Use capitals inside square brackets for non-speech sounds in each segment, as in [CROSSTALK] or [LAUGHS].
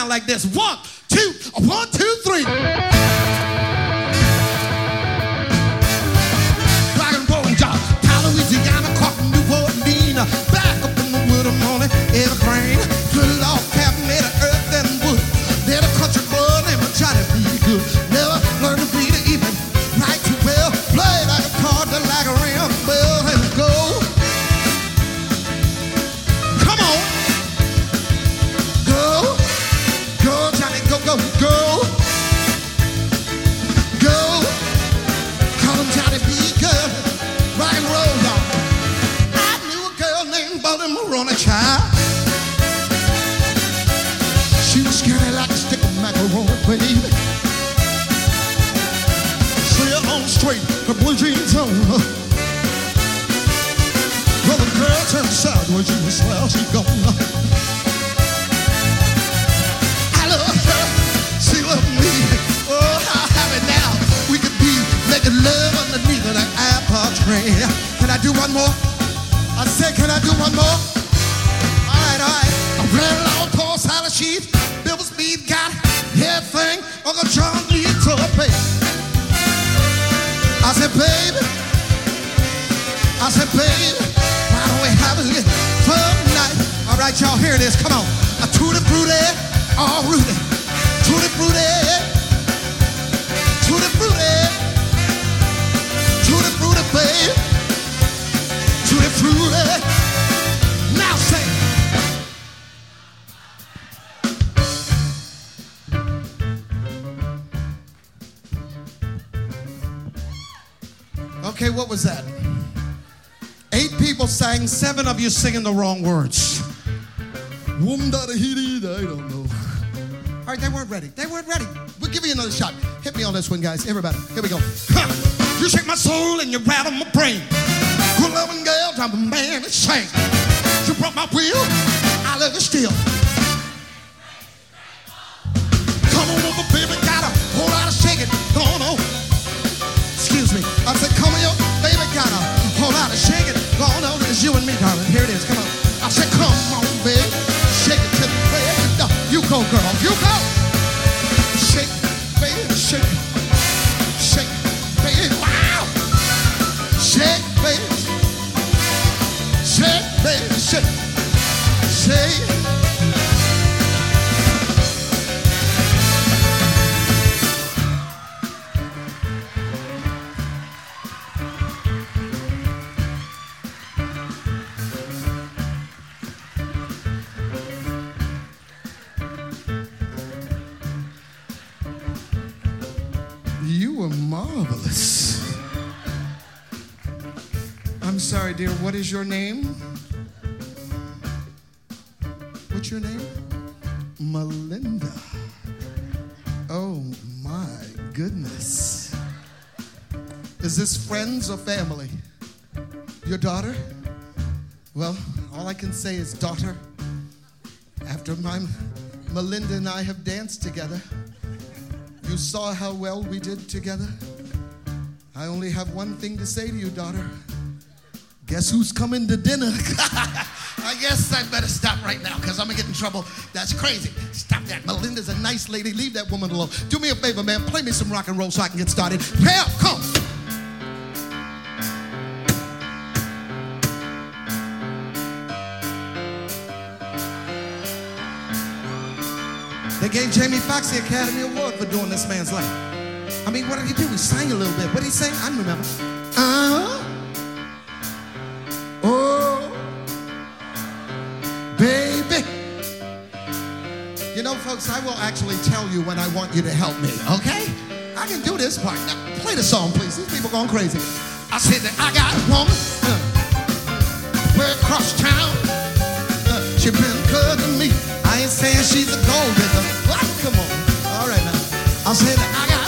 sound like this. One, two, one, two, three. And. Louisiana, New Orleans. Back up in the wood of morning, evergreen. Macaroni, baby. Clear on straight, her blue jeans on. The girl turned sideways, she was well, she gone. I love her, she loved me. Oh, how happy now we could be making love underneath that apple tree. Can I do one more? I said, can I do one more? All right, all right. I ran along Paul Silas Sheep, Bill Speed got everything Uncle John needs to pay. I said, baby, I said, baby, why don't we have a little fun tonight? All right, y'all, here it is. Come on. A tutti frutti, all Rudy. Tutti frutti, Okay, what was that? Eight people sang, seven of you singing the wrong words. I don't know. All right, they weren't ready. They weren't ready. We'll give you another shot. Hit me on this one, guys. Everybody, here we go. You shake my soul and you rattle my brain. Good loving girl, I'm a man shank. You broke my will, I said, come. on, marvelous. I'm sorry, dear. What is your name? What's your name? Melinda. Oh my goodness. Is this friends or family? Your daughter? Well, all I can say is daughter. After my Melinda and I have danced together, you saw how well we did together. I only have one thing to say to you, daughter. Guess who's coming to dinner? [LAUGHS] I guess I better stop right now because I'm gonna get in trouble. That's crazy. Stop that. Melinda's a nice lady. Leave that woman alone. Do me a favor, man. Play me some rock and roll so I can get started. Hell, come. Gave Jamie Foxx the Academy Award for doing this man's life. I mean, what did he do? He sang a little bit. What did he sing? I don't remember. Uh-huh. Oh, baby. You know, folks, I will actually tell you when I want you to help me, okay? I can do this part. Now, play the song, please. These people going crazy. I said that I got a woman uh, way across town. Uh, she been good to me. I ain't saying she's a gold now. I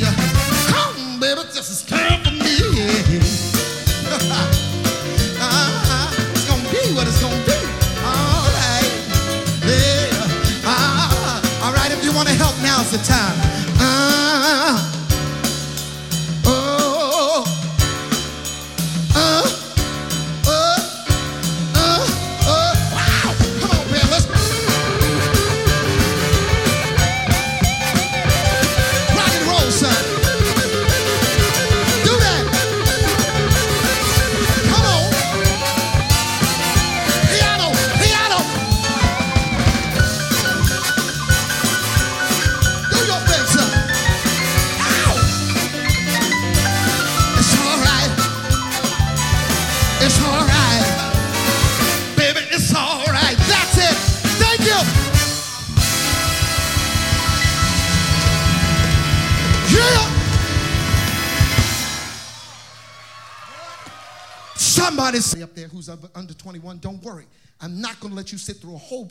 Come, baby, for me. uh, [LAUGHS] it's gonna be what it's gonna be. All right. Yeah. Uh, all right, if you want to help, now's the time. Uh, Somebody say up there who's under 21, don't worry. I'm not going to let you sit through a whole